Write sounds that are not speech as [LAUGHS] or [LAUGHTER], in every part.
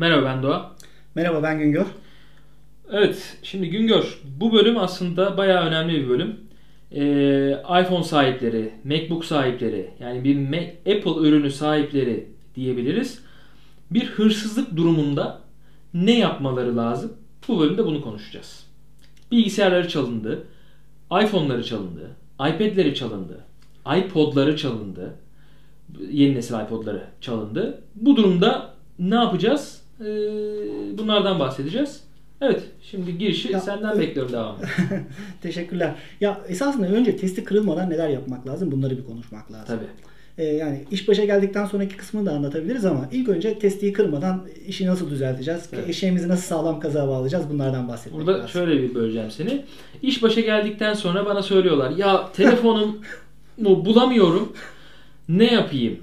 Merhaba ben Doğa. Merhaba ben Güngör. Evet şimdi Güngör bu bölüm aslında bayağı önemli bir bölüm. Ee, iPhone sahipleri, MacBook sahipleri yani bir Mac, Apple ürünü sahipleri diyebiliriz. Bir hırsızlık durumunda ne yapmaları lazım? Bu bölümde bunu konuşacağız. Bilgisayarları çalındı, iPhone'ları çalındı, iPad'leri çalındı, iPod'ları çalındı, yeni nesil iPod'ları çalındı. Bu durumda ne yapacağız? Ee, bunlardan bahsedeceğiz. Evet, şimdi girişi Ya, senden bekliyorum devamı. [LAUGHS] Teşekkürler. Ya esasında önce testi kırılmadan neler yapmak lazım bunları bir konuşmak lazım. Tabii. Ee, yani iş başa geldikten sonraki kısmını da anlatabiliriz ama ilk önce testiyi kırmadan işi nasıl düzelteceğiz? Evet. Eşeğimizi nasıl sağlam kaza bağlayacağız? Bunlardan bahsetmek Burada lazım. şöyle bir böleceğim seni. İş başa geldikten sonra bana söylüyorlar. Ya telefonumu [LAUGHS] bulamıyorum. Ne yapayım?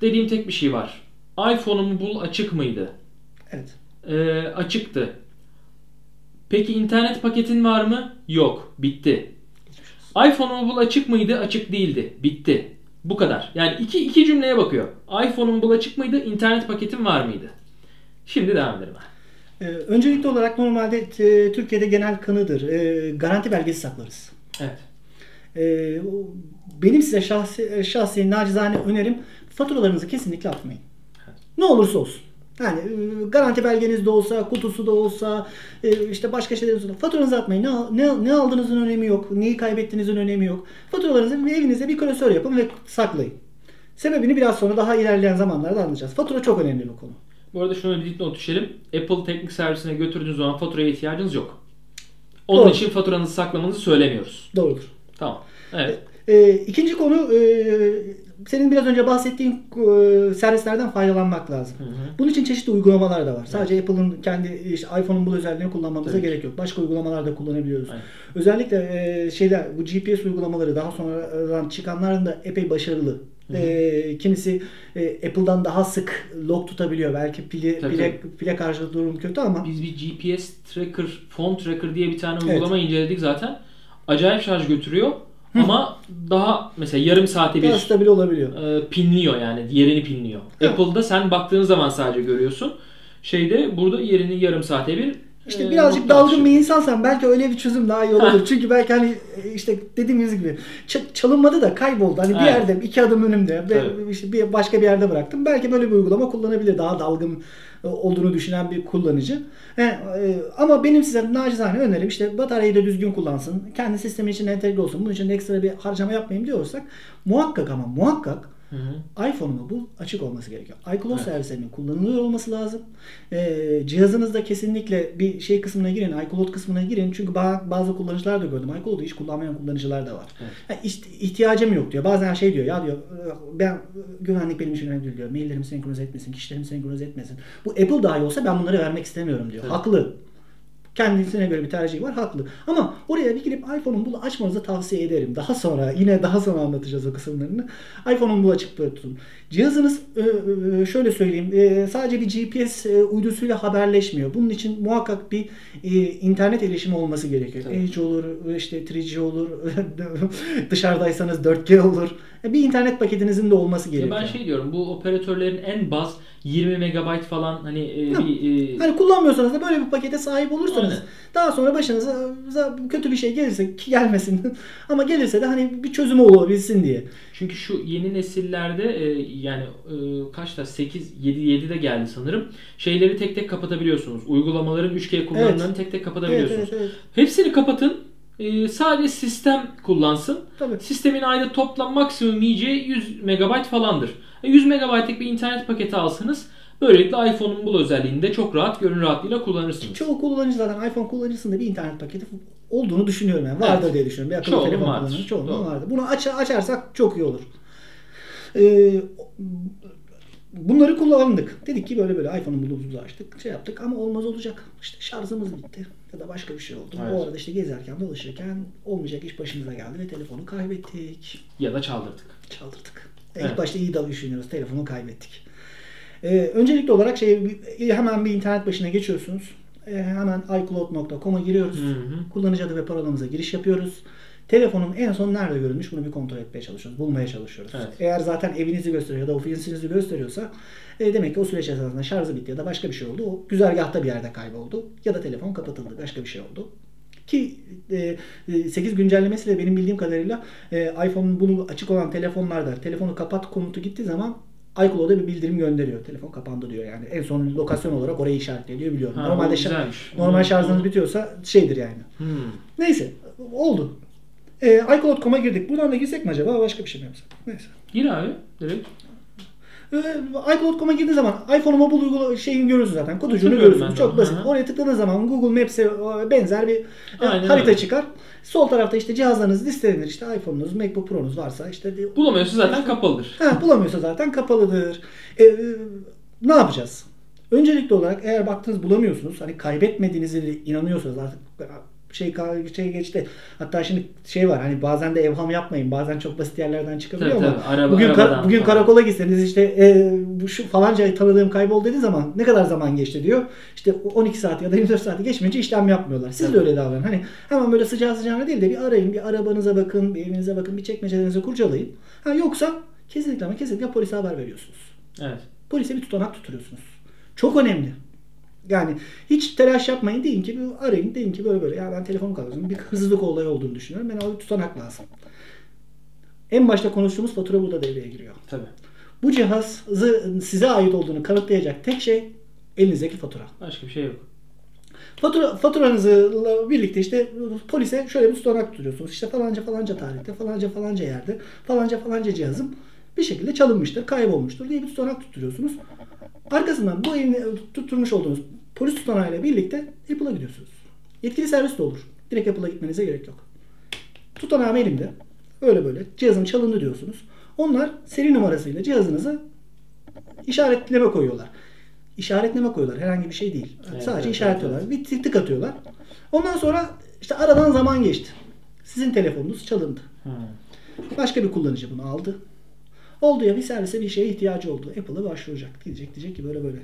Dediğim tek bir şey var. iPhone'umu bul açık mıydı? Evet. Ee, açıktı. Peki internet paketin var mı? Yok. Bitti. iPhone'umu bul açık mıydı? Açık değildi. Bitti. Bu kadar. Yani iki, iki cümleye bakıyor. iPhone'umu bul açık mıydı? İnternet paketin var mıydı? Şimdi devam edelim. Ee, öncelikli olarak normalde e, Türkiye'de genel kanıdır. E, garanti belgesi saklarız. Evet. O- benim size şahsi, şahsi nacizane önerim faturalarınızı kesinlikle atmayın. Ne olursa olsun. Yani e, garanti belgeniz de olsa, kutusu da olsa, e, işte başka şeyler olsa faturanızı atmayın. Ne, ne, ne aldığınızın önemi yok. Neyi kaybettiğinizin önemi yok. Faturalarınızı evinizde bir klasör yapın ve saklayın. Sebebini biraz sonra daha ilerleyen zamanlarda anlayacağız. Fatura çok önemli bir konu. Bu arada şunu bir dipnot düşelim. Apple teknik servisine götürdüğünüz zaman faturaya ihtiyacınız yok. Onun Doğru. için faturanızı saklamanızı söylemiyoruz. Doğrudur. Tamam. Evet. E, ikinci konu e, senin biraz önce bahsettiğin e, servislerden faydalanmak lazım. Hı hı. Bunun için çeşitli uygulamalar da var. Sadece Apple'ın kendi işte iPhone'un bu özelliğini kullanmamıza Tabii gerek yok. Başka uygulamalar da kullanabiliyoruz. Aynen. Özellikle e, şeyler bu GPS uygulamaları daha sonradan çıkanların da epey başarılı. E, kimisi e, Apple'dan daha sık log tutabiliyor. Belki Tabii, pile, pile karşı durum kötü ama Biz bir GPS tracker, phone tracker diye bir tane Evet. uygulama inceledik zaten. Acayip şarj götürüyor. Ama daha mesela yarım saate daha bir stabil olabiliyor. e, pinliyor yani. Yerini pinliyor. Apple'da sen baktığın zaman sadece görüyorsun. Şeyde burada yerini yarım saate bir İşte e, birazcık dalgın bir insansan belki öyle bir çözüm daha iyi olur. Çünkü belki hani e, işte dediğimiz gibi çalınmadı da kayboldu. Hani bir Evet. yerde iki adım önümde ve işte bir başka bir yerde bıraktım. Belki böyle bir uygulama kullanabilir. Daha dalgın e, olduğunu düşünen bir kullanıcı. He, e, ama benim size nacizane önerim işte bataryayı da düzgün kullansın. Kendi sistemin içine entegre olsun. Bunun için ekstra bir harcama yapmayayım diyorsak muhakkak ama muhakkak Hı hı. iPhone'un bu açık olması gerekiyor. iCloud Evet. servislerinin kullanılıyor olması lazım. Ee, cihazınızda kesinlikle bir şey kısmına girin, iCloud kısmına girin. Çünkü ba- bazı kullanıcılar da gördüm. iCloud'u hiç kullanmayan kullanıcılar da var. Evet. Ha, işte ihtiyacım yok diyor. Bazen şey diyor ya diyor ben güvenlik benim için önemli değil diyor. Maillerimi senkronize etmesin, kişilerimi senkronize etmesin. Bu Apple dahi olsa ben bunları vermek istemiyorum diyor. Evet. Haklı. Kendisine göre bir tercihi var haklı. Ama oraya bir girip iPhone'un bunu açmanızı tavsiye ederim. Daha sonra yine daha sonra anlatacağız o kısımlarını. iPhone'un bu açık tutun. Cihazınız e, e, şöyle söyleyeyim e, sadece bir GPS uydusuyla haberleşmiyor. Bunun için muhakkak bir internet erişimi olması gerekiyor. Tabii. Edge olur, işte 3G olur, [LAUGHS] dışarıdaysanız 4G olur. Bir internet paketinizin de olması Ya gerekiyor. ben şey diyorum bu operatörlerin en baz 20 megabayt falan hani e, Hı. bir e, Hani kullanmıyorsanız da böyle bir pakete sahip olursanız Aynen. daha sonra başınıza kötü bir şey gelirse ki gelmesin [LAUGHS] ama gelirse de hani bir çözümü olabilsin diye. Çünkü şu yeni nesillerde e, yani e, kaçta 8 7 7 de geldi sanırım. Şeyleri tek tek kapatabiliyorsunuz. Uygulamaların 3G kullanımlarını Evet. tek tek Evet, kapatabiliyorsunuz. evet, evet. Hepsini kapatın. E, sadece sistem kullansın. Tabii. Sistemin ayda toplam maksimum yiyeceği 100 megabayt falandır. E, 100 megabaytlık bir internet paketi alsanız böylelikle iPhone'un bu özelliğini de çok rahat gönül rahatlığıyla kullanırsınız. Çoğu kullanıcı zaten iPhone kullanıcısında bir internet paketi olduğunu düşünüyorum yani. Vardır Evet. diye düşünüyorum. Bir akıllı Çoğunun telefon vardır. çoğunun vardır. Bunu aç, açarsak çok iyi olur. Ee, bunları kullandık. Dedik ki böyle böyle iPhone'un bulumuzu açtık. Şey yaptık ama olmaz olacak. İşte şarjımız bitti. Ya da başka bir şey oldu. Evet. O arada işte gezerken dolaşırken olmayacak iş başımıza geldi ve telefonu kaybettik. Ya da çaldırdık. Çaldırdık. Evet. İlk başta iyi dalga düşünüyoruz. Telefonu kaybettik. Ee, öncelikli olarak şey hemen bir internet başına geçiyorsunuz. Ee, hemen iCloud.com'a giriyoruz. Hı hı. Kullanıcı adı ve parolamıza giriş yapıyoruz. Telefonun en son nerede görülmüş bunu bir kontrol etmeye çalışıyoruz. Bulmaya çalışıyoruz. Evet. Eğer zaten evinizi gösteriyor ya da ofisinizi gösteriyorsa e, demek ki o süreç esasında şarjı bitti ya da başka bir şey oldu. O güzergahta bir yerde kayboldu. Ya da telefon kapatıldı. Başka bir şey oldu. Ki e, e, 8 güncellemesiyle benim bildiğim kadarıyla e, iPhone'un bunu açık olan telefonlarda telefonu kapat komutu gittiği zaman iCloud'a bir bildirim gönderiyor. Telefon kapandı diyor yani. En son lokasyon olarak orayı işaretliyor biliyorum. Ha, Normalde o şa- güzelmiş. normal şarjınız bitiyorsa şeydir yani. Hmm. Neyse oldu. E, iCloud.com'a girdik. Buradan da girsek mi acaba? Başka bir şey mi yapsak? Neyse. Gir abi direkt. Ee, iCloud.com'a girdiğin zaman iPhone mobile uygula şeyini görürsün zaten. Kutucuğunu ben de Çok onu. basit. Hı hı. Oraya tıkladığın zaman Google Maps'e e, benzer bir e, Aynen harita öyle. çıkar. Sol tarafta işte cihazlarınız listelenir. İşte iPhone'unuz, MacBook Pro'nuz varsa işte de- Bulamıyorsa zaten kapalıdır. Ha, bulamıyorsa zaten kapalıdır. E, e, ne yapacağız? Öncelikli olarak eğer baktınız bulamıyorsunuz, hani kaybetmediğinizi inanıyorsanız artık şey şey geçti. Hatta şimdi şey var hani bazen de evham yapmayın. Bazen çok basit yerlerden çıkabiliyor Tabii, ama tabii. Araba- bugün arabadan bugün falan. karakola gitseniz işte e, bu şu falanca tanıdığım kayboldu dediği zaman ne kadar zaman geçti diyor. İşte 12 saat ya da 24 saati geçmeyince işlem yapmıyorlar. Siz de Tabii. öyle davranın. Hani hemen böyle sıcağı sıcağına değil de bir arayın, bir arabanıza bakın, bir evinize bakın, bir çekmecelerinizi kurcalayın. Ha yoksa kesinlikle ama kesinlikle polise haber veriyorsunuz. Evet. Polise bir tutanak tutturuyorsunuz. Çok önemli. Yani hiç telaş yapmayın. Deyin ki arayın. Deyin ki böyle böyle. Ya ben telefonu kalıyorum. Bir hızlılık olayı olduğunu düşünüyorum. Ben o tutanak lazım. En başta konuştuğumuz fatura burada devreye giriyor. Tabii. Bu cihazı size ait olduğunu kanıtlayacak tek şey elinizdeki fatura. Başka bir şey yok. Fatura, faturanızla birlikte işte polise şöyle bir tutanak tutuyorsunuz. İşte falanca falanca tarihte, falanca falanca yerde, falanca falanca cihazım bir şekilde çalınmıştır, kaybolmuştur diye bir tutanak tutturuyorsunuz. Arkasından bu elini tutturmuş olduğunuz polis tutanağıyla birlikte Apple'a gidiyorsunuz. Yetkili servis de olur. Direkt Apple'a gitmenize gerek yok. Tutanağım elimde. Öyle böyle. Cihazım çalındı diyorsunuz. Onlar seri numarasıyla cihazınızı işaretleme koyuyorlar. İşaretleme koyuyorlar. Herhangi bir şey değil. Evet, Sadece evet, işaretliyorlar. evet, Bir tık tık atıyorlar. Ondan sonra işte aradan zaman geçti. Sizin telefonunuz çalındı. Hmm. Başka bir kullanıcı bunu aldı. Oldu ya bir servise bir şeye ihtiyacı oldu. Apple'a başvuracak. Diyecek diyecek ki böyle böyle.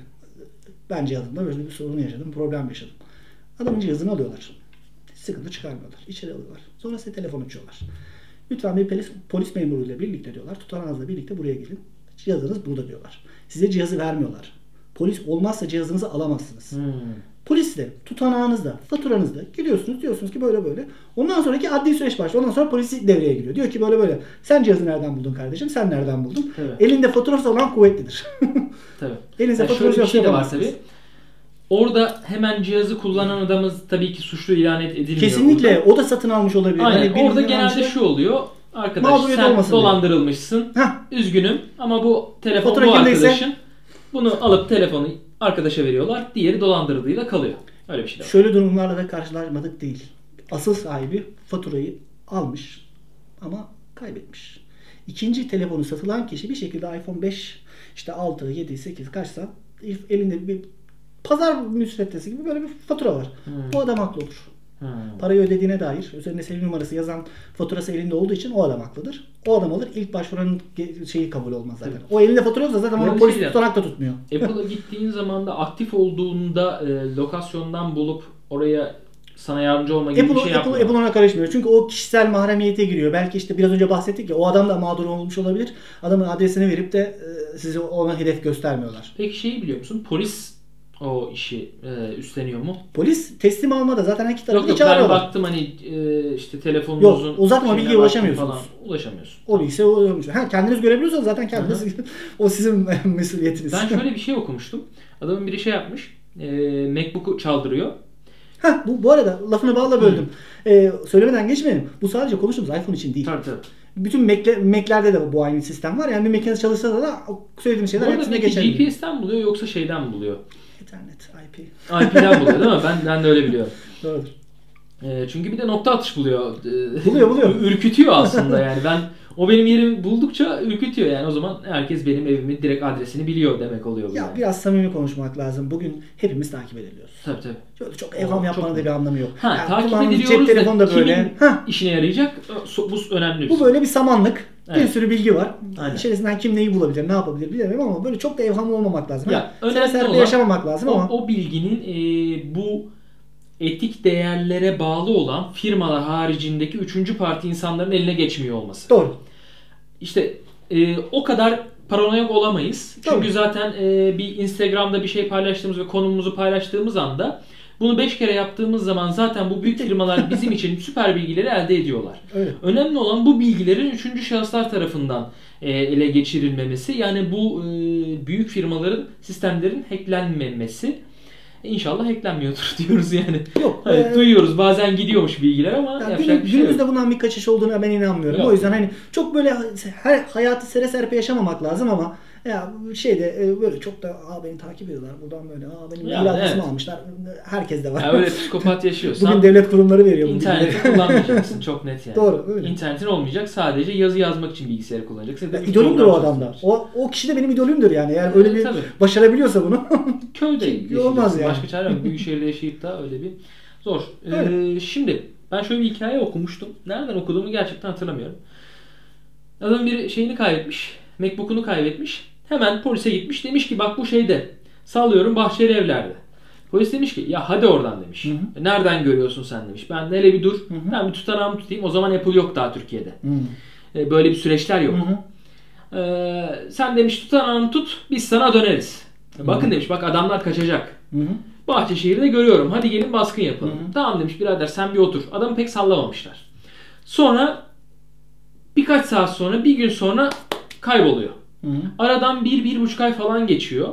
Ben cihazımda böyle bir sorun yaşadım. Problem yaşadım. Adamın cihazını alıyorlar. Sıkıntı çıkarmıyorlar. İçeri alıyorlar. Sonra size telefon açıyorlar. Lütfen bir polis, polis memuruyla birlikte diyorlar. Tutanağınızla birlikte buraya gelin. Cihazınız burada diyorlar. Size cihazı vermiyorlar. Polis olmazsa cihazınızı alamazsınız. Hmm. Polisle, tutanağınızda, faturanızda gidiyorsunuz diyorsunuz ki böyle böyle. Ondan sonraki adli süreç başlıyor. Ondan sonra polis devreye giriyor. Diyor ki böyle böyle. Sen cihazı nereden buldun kardeşim? Sen nereden buldun? Tabii. Elinde faturası olan kuvvetlidir. [LAUGHS] Tabii. Elinizde Yani şöyle faturası bir yoksa şey de var tabii. Orada hemen cihazı kullanan adamız tabii ki suçlu ilan ed- edilmiyor. Kesinlikle. burada. O da satın almış olabilir. Aynen. Hani benim Orada genelde şey- şu oluyor. Arkadaş sen diye. dolandırılmışsın. Heh, Üzgünüm ama bu telefon Fatura bu arkadaşın. Bunu alıp telefonu arkadaşa veriyorlar. Diğeri dolandırıldığıyla kalıyor. Öyle bir şey de var. şöyle durumlarla da karşılaşmadık değil. Asıl sahibi faturayı almış ama kaybetmiş. İkinci telefonu satılan kişi bir şekilde iPhone 5 işte 6, 7, 8 kaçsa elinde bir pazar müsveddesi gibi böyle bir fatura var. Hmm. O adam haklı olur. Hmm. Parayı ödediğine dair üzerinde seri numarası yazan faturası elinde olduğu için o adam haklıdır. O adam alır. İlk başvuranın şeyi kabul olmaz zaten. O elinde fatura yoksa zaten onu arada polis şey tutanak da tutmuyor. Apple'a [LAUGHS] gittiğin zaman da aktif olduğunda e, lokasyondan bulup oraya sana yardımcı olma gibi Apple, bir şey Apple, yapmıyor. Apple ona karışmıyor. Çünkü o kişisel mahremiyete giriyor. Belki işte biraz önce bahsettik ya o adam da mağdur olmuş olabilir. Adamın adresini verip de e, size ona hedef göstermiyorlar. Peki şeyi biliyor musun? Polis o işi e, üstleniyor mu? Polis teslim almada zaten iki tarafı da yok ben çağırıyorlar. baktım hani e, işte telefonunuzun Yok, şeyine bilgiye ulaşamıyorsunuz. Falan. Ulaşamıyorsun. O bilgisayar oluyormuş. Ha, kendiniz görebiliyorsanız zaten kendiniz [LAUGHS] o sizin [LAUGHS] mesuliyetiniz. Ben şöyle bir şey okumuştum. Adamın biri şey yapmış. E, Macbook'u çaldırıyor. Ha bu, bu arada lafını bağla böldüm. Ee, söylemeden geçmeyelim. Bu sadece konuştuğumuz iPhone için değil. Tabii tabii. Bütün Mac'le, Mac'lerde de bu aynı sistem var. Yani bir Mac'iniz çalışsa da o söylediğim şeyler hepsine geçerli. GPS'ten buluyor yoksa şeyden buluyor? Ethernet, IP. IP'den buluyor değil mi? Ben, ben de öyle biliyorum. Doğrudur. E, çünkü bir de nokta atış buluyor. E, Buluyor, buluyor. Ürkütüyor aslında yani. Ben o benim yerimi buldukça ürkütüyor yani. O zaman herkes benim evimin direkt adresini biliyor demek oluyor bu. Ya yani. biraz samimi konuşmak lazım. Bugün hepimiz takip ediliyoruz. Tabii tabii. Şöyle çok evham yapmanın da bir anlamı yok. Ha, Yani takip ediliyoruz Cep telefonu da böyle. kimin Hah, işine yarayacak? Bu önemli bir bu böyle bir samanlık. Bir Evet. sürü bilgi var. Aynen. İçerisinden kim neyi bulabilir, ne yapabilir bilmiyorum ama böyle çok da evhamlı olmamak lazım. Ya, Ha, önemli olan yaşamamak lazım o, ama o bilginin e, bu etik değerlere bağlı olan firmalar haricindeki üçüncü parti insanların eline geçmiyor olması. Doğru. İşte e, o kadar paranoyak olamayız. Çünkü Tabii. zaten e, bir Instagram'da bir şey paylaştığımız ve konumumuzu paylaştığımız anda bunu 5 kere yaptığımız zaman zaten bu büyük firmalar [LAUGHS] bizim için süper bilgileri elde ediyorlar. Öyle. Önemli olan bu bilgilerin üçüncü şahıslar tarafından e, ele geçirilmemesi. Yani bu e, büyük firmaların sistemlerin hacklenmemesi. İnşallah hacklenmiyordur [LAUGHS] diyoruz yani. Yok. Hani e, duyuyoruz bazen gidiyormuş bilgiler ama Yani yapacak günüm- bir şey günümüzde bundan bir kaçış olduğuna ben inanmıyorum. Yok. O yüzden hani çok böyle her hayatı sere serpe yaşamamak lazım ama ya şeyde e, böyle çok da aa beni takip ediyorlar buradan böyle aa benim Yani evet. almışlar. Herkes de var. Ya öyle psikopat yaşıyorsan [LAUGHS] Bugün devlet kurumları veriyor bu interneti [LAUGHS] kullanmayacaksın çok net yani. Doğru, öyle. İnternetin olmayacak sadece yazı yazmak için bilgisayarı kullanacaksın. Ya idolümdür o adamda. O, o kişi de benim idolümdür yani. Eğer öyle bir Tabii. başarabiliyorsa bunu. [LAUGHS] Köyde yaşayacaksın. olmaz yani. Başka çare yok. Büyük şehirde yaşayıp da öyle bir zor. Ee, Öyle. şimdi ben şöyle bir hikaye okumuştum. Nereden okuduğumu gerçekten hatırlamıyorum. Adam bir şeyini kaybetmiş. Macbook'unu kaybetmiş. Hemen polise gitmiş. Demiş ki bak bu şeyde. Sallıyorum Bahçeli evlerde. Polis demiş ki ya hadi oradan demiş. Hı hı. Nereden görüyorsun sen demiş. Ben de hele bir dur. Hı hı. Ben bir tutanağımı tutayım. O zaman Apple yok daha Türkiye'de. Hmm. Ee, Böyle bir süreçler yok. Hı hı. Ee, sen demiş tutanağını tut. Biz sana döneriz. Bakın Hı. demiş bak adamlar kaçacak. Hı hı. Bahçeşehir'de görüyorum. Hadi gelin baskın yapalım. Hı hı. Tamam demiş birader sen bir otur. Adamı pek sallamamışlar. Sonra birkaç saat sonra bir gün sonra kayboluyor. Hı hı. Aradan bir, bir buçuk ay falan geçiyor.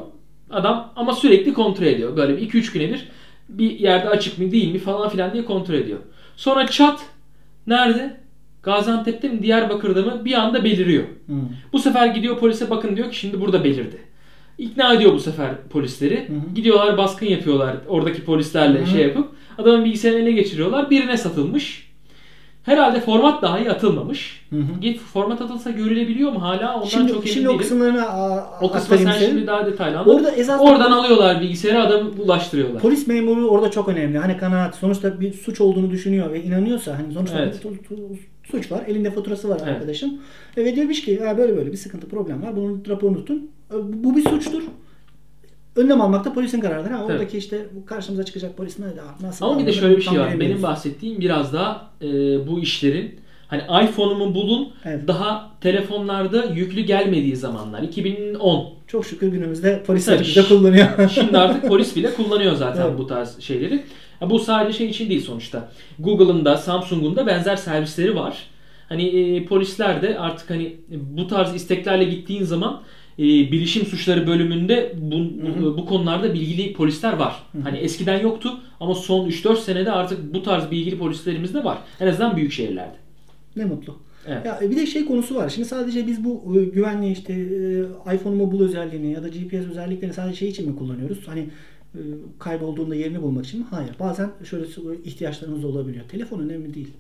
Adam ama sürekli kontrol ediyor. Böyle bir iki üç güne bir bir yerde açık mı değil mi falan filan diye kontrol ediyor. Sonra çat nerede? Gaziantep'te mi Diyarbakır'da mı bir anda beliriyor. Hı. Bu sefer gidiyor polise bakın diyor ki şimdi burada belirdi. İkna ediyor bu sefer polisleri. Hı hı. Gidiyorlar baskın yapıyorlar oradaki polislerle Hı hı. şey yapıp adamın bilgisayarını ele geçiriyorlar. Birine satılmış. Herhalde format dahi atılmamış. Hı hı. Git format atılsa görülebiliyor mu hala? Ondan Şimdi, çok emin şimdi o kısımlarına O kısmı sen size. şimdi daha detaylı anlat. Orada esas Oradan alıyorlar bilgisayarı adamı ulaştırıyorlar. Polis memuru orada çok önemli. Hani kanaat sonuçta bir suç olduğunu düşünüyor ve inanıyorsa hani sonuçta Evet. bir suç var. Elinde faturası var Evet. arkadaşın. E, Ve demiş ki böyle böyle bir sıkıntı problem var. Bunun raporunu tutun. Bu bir suçtur. Önlem almak da polisin kararıdır. Ha, oradaki işte bu karşımıza çıkacak polis ne nasıl Ama bir de şöyle bir şey var. Benim bahsettiğim biraz daha e, bu işlerin hani iPhone'umu bulun Evet. daha telefonlarda yüklü gelmediği zamanlar. 2010. Çok şükür günümüzde polisler Tabii. bize kullanıyor. [LAUGHS] Şimdi artık polis bile kullanıyor zaten Evet. bu tarz şeyleri. Bu sadece şey için değil sonuçta. Google'ın da Samsung'un da benzer servisleri var. Hani e, polisler de artık hani bu tarz isteklerle gittiğin zaman e, bilişim suçları bölümünde bu, bu, bu konularda bilgili polisler var. Hani eskiden yoktu ama son 3-4 senede artık bu tarz bilgili polislerimiz de var. En azından büyük şehirlerde. ne mutlu. Evet. Ya bir de şey konusu var. Şimdi sadece biz bu e, güvenli işte e, iPhone Mobile özelliğini ya da GPS özelliklerini sadece şey için mi kullanıyoruz? Hani e, kaybolduğunda yerini bulmak için mi? Hayır. Bazen şöyle ihtiyaçlarımız olabiliyor. Telefon önemli değil.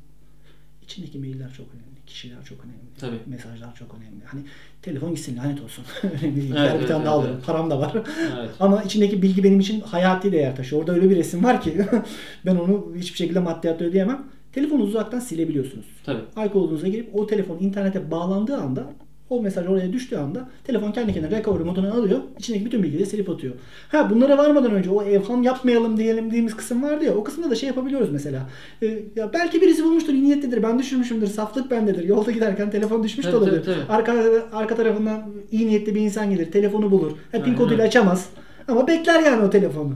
İçindeki mailler çok önemli. Kişiler çok önemli. Tabii. Mesajlar çok önemli. Hani telefon gitsin lanet olsun. [LAUGHS] önemli değil. Evet, Her bir evet, tane daha evet, alırım. evet. Param da var. Evet. [LAUGHS] Ama içindeki bilgi benim için hayati değer taşıyor. Orada öyle bir resim var ki [LAUGHS] ben onu hiçbir şekilde maddiyatta ödeyemem. Telefonu uzaktan silebiliyorsunuz Tabii. iCloud'unuza girip o telefon internete bağlandığı anda o mesaj oraya düştüğü anda telefon kendi kendine recovery moduna alıyor. içindeki bütün bilgileri silip atıyor. Ha bunlara varmadan önce o evham yapmayalım diyelim dediğimiz kısım vardı ya. O kısımda da şey yapabiliyoruz mesela. Ee, ya belki birisi bulmuştur, iyi niyetlidir. Ben düşürmüşümdür. Saflık bendedir. Yolda giderken telefon düşmüş de Tabii, olabilir. tabii, tabii. Arka, arka tarafından iyi niyetli bir insan gelir. Telefonu bulur. Ha, pin koduyla açamaz. Ama bekler yani o telefonu.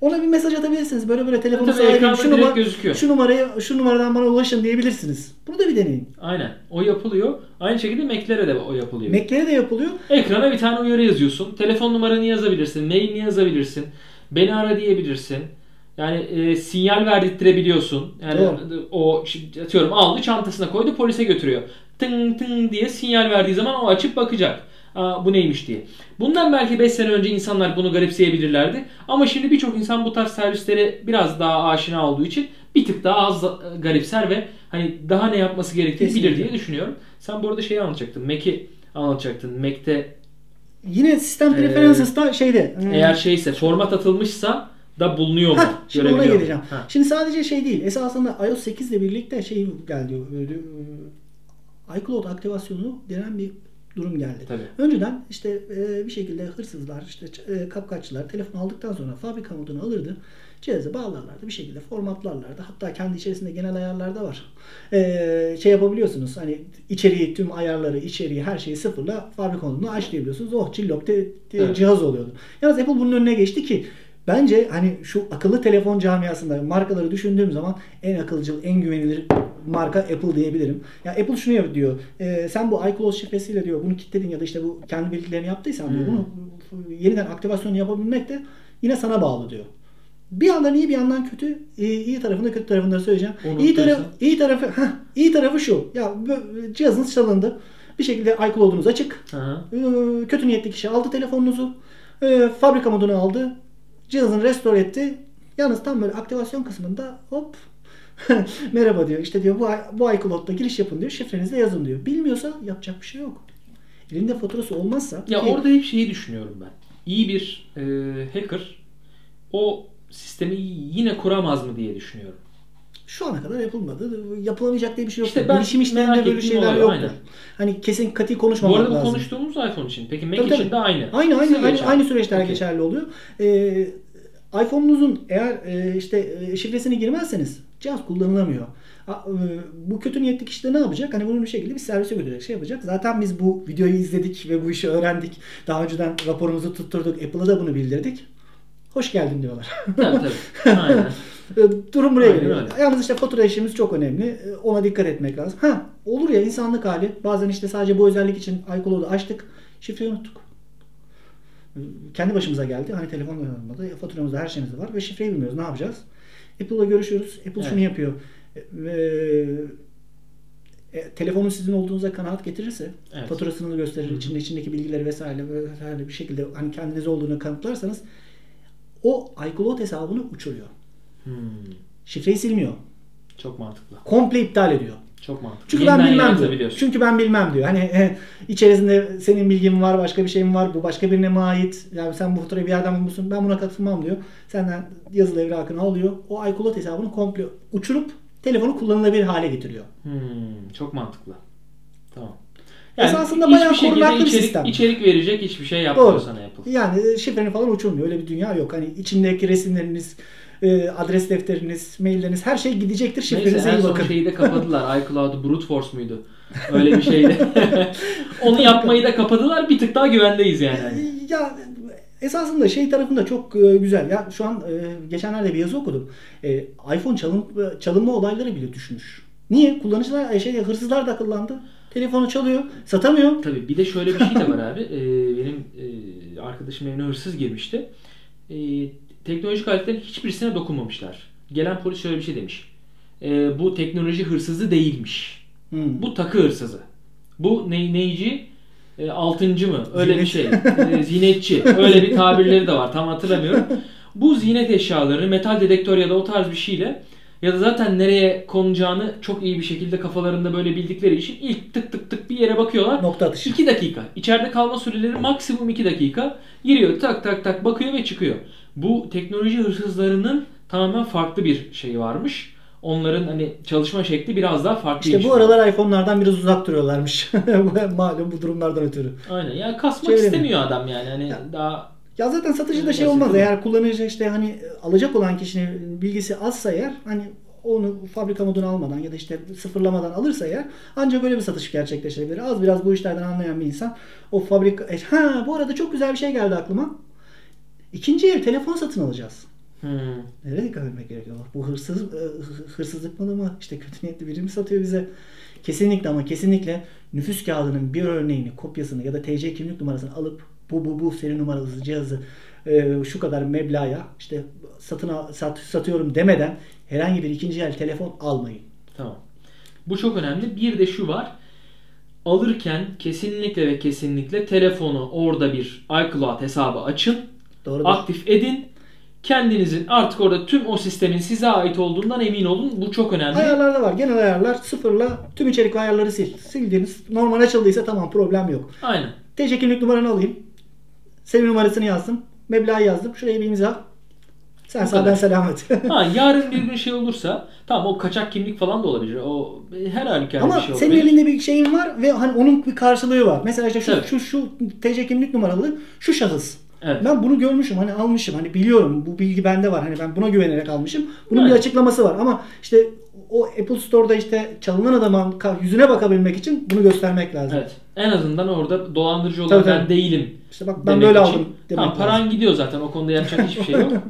Ona bir mesaj atabilirsiniz. Böyle böyle telefonu Tabii, sahibim. Şu, numara, gözüküyor. şu numarayı şu numaradan bana ulaşın diyebilirsiniz. Bunu da bir deneyin. Aynen. O yapılıyor. Aynı şekilde Mac'lere de o yapılıyor. Mac'lere de yapılıyor. Ekrana bir tane uyarı yazıyorsun. Telefon numaranı yazabilirsin. Mailini yazabilirsin. Beni ara diyebilirsin. Yani e, sinyal verdirttirebiliyorsun. Yani Doğru. o atıyorum aldı çantasına koydu polise götürüyor. Tın tın diye sinyal verdiği zaman o açıp bakacak. Aa, bu neymiş diye. Bundan belki 5 sene önce insanlar bunu garipseyebilirlerdi. Ama şimdi birçok insan bu tarz servislere biraz daha aşina olduğu için bir tık daha az garipser ve hani daha ne yapması gerektiğini bilir diye düşünüyorum. Sen bu arada şeyi anlatacaktın. Mac'i anlatacaktın. Mac'te Yine sistem Ee, preferences'ta şeyde. hmm, eğer şeyse format atılmışsa da bulunuyor mu? Hah, şimdi ona geleceğim. Ha. Şimdi sadece şey değil. Esasında iOS 8 ile birlikte şey geldi. e, iCloud aktivasyonu denen bir durum geldi. Tabii. Önceden işte e, bir şekilde hırsızlar, işte e, kapkaççılar telefon aldıktan sonra fabrika modunu alırdı. Cihaza bağlarlardı. Bir şekilde formatlarlardı. Hatta kendi içerisinde genel ayarlar da var. E, şey yapabiliyorsunuz. Hani içeriği, tüm ayarları, içeriği, her şeyi sıfırla fabrika modunu açlayabiliyorsunuz. Oh cillop te, te- Evet. cihaz oluyordu. Yalnız Apple bunun önüne geçti ki Bence hani şu akıllı telefon camiasında markaları düşündüğüm zaman en akılcıl, en güvenilir marka Apple diyebilirim. Ya Apple şunu diyor. e, sen bu iCloud şifresiyle diyor bunu kilitledin ya da işte bu kendi bilgilerini yaptıysan diyor Hmm. bunu yeniden aktivasyon yapabilmek de yine sana bağlı diyor. Bir yandan iyi bir yandan kötü. İyi, iyi tarafını kötü tarafını söyleyeceğim. Onu İyi tarafı iyi tarafı heh, iyi tarafı şu. Ya cihazınız çalındı. Bir şekilde iCloud'unuz açık. Aha. Ee, kötü niyetli kişi aldı telefonunuzu. Ee, fabrika modunu aldı. Cihazını restore etti. Yalnız tam böyle aktivasyon kısmında hop [LAUGHS] merhaba diyor. İşte diyor bu, bu iCloud'da giriş yapın diyor. Şifrenizi de yazın diyor. Bilmiyorsa yapacak bir şey yok. Elinde faturası olmazsa Ya ki- orada hep şeyi düşünüyorum ben. İyi bir e, hacker o sistemi yine kuramaz mı diye düşünüyorum. şu ana kadar yapılmadı. Yapılamayacak diye bir şey yok. İşte ben Bilişim işlerinde böyle şeyler olay, yoktur. aynen. Hani kesin katı Bu konuşmamak arada bu lazım. konuştuğumuz iPhone için. Peki Mac Tabii, için de aynı. Aynı aynı aynı, aynı süreçler Okey. geçerli oluyor. Ee, iPhone'unuzun eğer e, işte e, şifresini girmezseniz cihaz kullanılamıyor. E, Bu kötü niyetli kişi de ne yapacak? Hani bunu bir şekilde bir servise götürecek, şey yapacak. Zaten biz bu videoyu izledik ve bu işi öğrendik. Daha önceden raporumuzu tutturduk. Apple'a da bunu bildirdik. Hoş geldin diyorlar. Tabii tabii. [LAUGHS] Aynen. E, Durum buraya Aynen geliyor. öyle. Yalnız işte fatura işimiz çok önemli. E, Ona dikkat etmek lazım. Ha olur ya insanlık hali. Bazen işte sadece bu özellik için iCloud'u açtık. Şifreyi unuttuk. Kendi başımıza geldi. Hani telefon olmadı. Faturamızda her şeyimiz var ve şifreyi bilmiyoruz. Ne yapacağız? Apple'la görüşüyoruz. Apple Evet. şunu yapıyor. E, Ve e, telefonun sizin olduğunuza kanaat getirirse Evet. faturasını gösterir, içinde içindeki bilgileri vesaire vesaire bir şekilde hani kendiniz olduğunu kanıtlarsanız o iCloud hesabını uçuruyor. Hmm, Şifreyi silmiyor. çok mantıklı. Komple iptal ediyor. Çok mantıklı. Çünkü Yeniden ben bilmem diyor. Çünkü ben bilmem diyor. Hani e, içerisinde senin bilgin var, başka bir şeyin var, bu başka birine mi ait? Yani sen bu faturayı bir yerden bulmuşsun, ben buna katılmam diyor. Senden yazılı evrakını alıyor. O iCloud hesabını komple uçurup telefonu kullanılabilir hale getiriyor. Hmm, çok mantıklı. Tamam. Esasında hiçbir bayağı korunaklı bir içerik, sistem. içerik verecek hiçbir şey yapmıyor Doğru. sana Apple. Yani e, şifreni falan uçurmuyor. Öyle bir dünya yok. Hani içindeki resimleriniz, e, adres defteriniz, mailleriniz her şey gidecektir. Neyse Şifrenize en iyi bakın. şeyi de [LAUGHS] kapadılar. iCloud'u brute force muydu? Öyle bir şeydi. [LAUGHS] Onu yapmayı da kapadılar. Bir tık daha güvendeyiz yani. Hani. Ya esasında şey tarafında çok e, güzel. Ya şu an e, geçenlerde bir yazı okudum. E, iPhone çalın, çalınma olayları bile düşmüş. Niye? Kullanıcılar e, şey hırsızlar da akıllandı. Telefonu çalıyor, satamıyor. Tabii bir de şöyle bir şey de var [LAUGHS] abi. Ee, benim e, arkadaşım evine hırsız girmişti. Ee, teknolojik aletlerin hiçbirisine dokunmamışlar. Gelen polis şöyle bir şey demiş. Ee, bu teknoloji hırsızı değilmiş. Hmm. Bu takı hırsızı. Bu ne, neyici? E, altıncı mı? Öyle bir şey. E, zinetçi. Öyle bir tabirleri de var. Tam hatırlamıyorum. Bu zinet eşyaları, metal dedektör ya da o tarz bir şeyle ya da zaten nereye konacağını çok iyi bir şekilde kafalarında böyle bildikleri için ilk tık tık tık bir yere bakıyorlar. Nokta atışı. 2 dakika. İçeride kalma süreleri maksimum 2 dakika. Giriyor tak tak tak bakıyor ve çıkıyor. Bu teknoloji hırsızlarının tamamen farklı bir şey varmış. Onların hani çalışma şekli biraz daha farklı. İşte bu aralar iPhone'lardan biraz uzak duruyorlarmış. [LAUGHS] Malum bu durumlardan ötürü. Aynen. Ya kasmak Çevremi. istemiyor adam yani. Hani Ya. daha Ya zaten satıcıda Evet, şey olmaz. Eğer kullanıcı işte hani alacak olan kişinin bilgisi azsa eğer hani onu fabrika modunu almadan ya da işte sıfırlamadan alırsa eğer ancak böyle bir satış gerçekleşebilir. Az biraz bu işlerden anlayan bir insan o fabrika... E, Ha bu arada çok güzel bir şey geldi aklıma. İkinci el telefon satın alacağız. hmm, Nereye dikkat etmek gerekiyor? Bu hırsız, e, hırsızlık malı mı? İşte kötü niyetli biri mi satıyor bize? Kesinlikle ama kesinlikle nüfus kağıdının bir örneğini, kopyasını ya da TC kimlik numarasını alıp bu bu bu seri numaralı cihazı e, şu kadar meblağa işte satın al- sat, satıyorum demeden herhangi bir ikinci el telefon almayın. tamam. Bu çok önemli. Bir de şu var. Alırken kesinlikle ve kesinlikle telefonu orada bir iCloud hesabı açın. Doğru. Aktif edin. Kendinizin artık orada tüm o sistemin size ait olduğundan emin olun. Bu çok önemli. Ayarlarda var. Genel ayarlar sıfırla tüm içerik ayarları sil. Sildiğiniz normal açıldıysa tamam problem yok. Aynen. TC kimlik numaranı alayım. Seri numarasını yazdım. Meblağı yazdım. Şuraya bir imza. Sen sağ ben selamet. [LAUGHS] Ha yarın bir gün şey olursa tamam o kaçak kimlik falan da olabilir. O her halükarda Ama bir şey senin olabilir. elinde bir şeyin var ve hani onun bir karşılığı var. Mesela işte şu Evet. şu şu TC kimlik numaralı şu şahıs. Evet. Ben bunu görmüşüm hani almışım hani biliyorum bu bilgi bende var hani ben buna güvenerek almışım. Bunun Evet. bir açıklaması var ama işte o Apple Store'da işte çalınan adamın yüzüne bakabilmek için bunu göstermek lazım. Evet. En azından orada dolandırıcı olan Tabii, ben tabii. değilim. İşte bak ben böyle için. aldım demek Tamam lazım. paran gidiyor zaten o konuda yapacak hiçbir şey yok. [LAUGHS]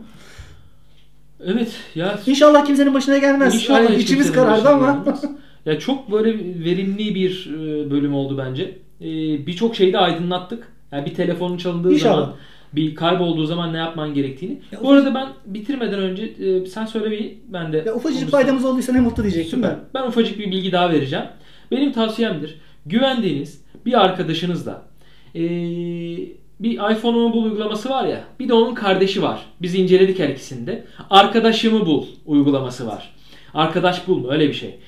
Evet ya İnşallah kimsenin başına gelmez. İnşallah hiç içimiz karardı ama. gelmez. ya çok böyle verimli bir e, bölüm oldu bence. E, Birçok şeyi de aydınlattık. Yani bir telefonun çalındığı İnşallah. zaman, bir kaybolduğu zaman ne yapman gerektiğini. Ya Bu arada ben bitirmeden önce e, sen söyle bir ben de ya ufacık faydamız olduysa ne mutlu diyecektim Süper. ben. Ben ufacık bir bilgi daha vereceğim. Benim tavsiyemdir. Güvendiğiniz bir arkadaşınızla e, bir iPhone'umu bul uygulaması var ya. Bir de onun kardeşi var. Biz inceledik her ikisinde. Arkadaşımı bul uygulaması var. Arkadaş bul mu öyle bir şey.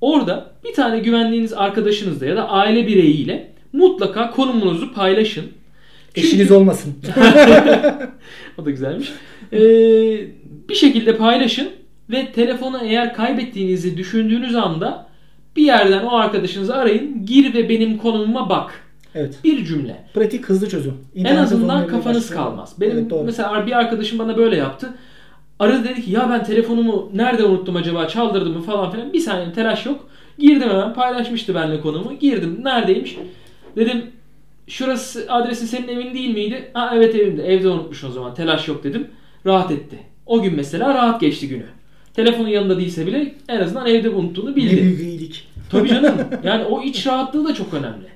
Orada bir tane güvendiğiniz arkadaşınızla ya da aile bireyiyle mutlaka konumunuzu paylaşın. Eşiniz olmasın. [LAUGHS] o da güzelmiş. Ee, bir şekilde paylaşın ve telefonu eğer kaybettiğinizi düşündüğünüz anda bir yerden o arkadaşınızı arayın. Gir ve benim konumuma bak. evet. Bir cümle. Pratik hızlı çözüm. en İnternete azından kafanız başlıyor. kalmaz. Benim Evet, doğru. mesela bir arkadaşım bana böyle yaptı. Aradı dedi ki ya ben telefonumu nerede unuttum acaba çaldırdım mı falan filan. Bir saniye telaş yok. Girdim hemen paylaşmıştı benimle konumu. Girdim neredeymiş. Dedim şurası adresin senin evin değil miydi? Ha evet evimde. Evde unutmuş o zaman telaş yok dedim. Rahat etti. O gün mesela rahat geçti günü. Telefonun yanında değilse bile en azından evde unuttuğunu Ne bildi. büyük iyilik. Tabii [LAUGHS] canım. Yani o iç rahatlığı da çok önemli.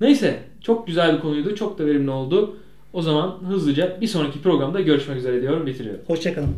Neyse çok güzel bir konuydu. Çok da verimli oldu. O zaman hızlıca bir sonraki programda görüşmek üzere diyorum bitiriyorum. Hoşçakalın.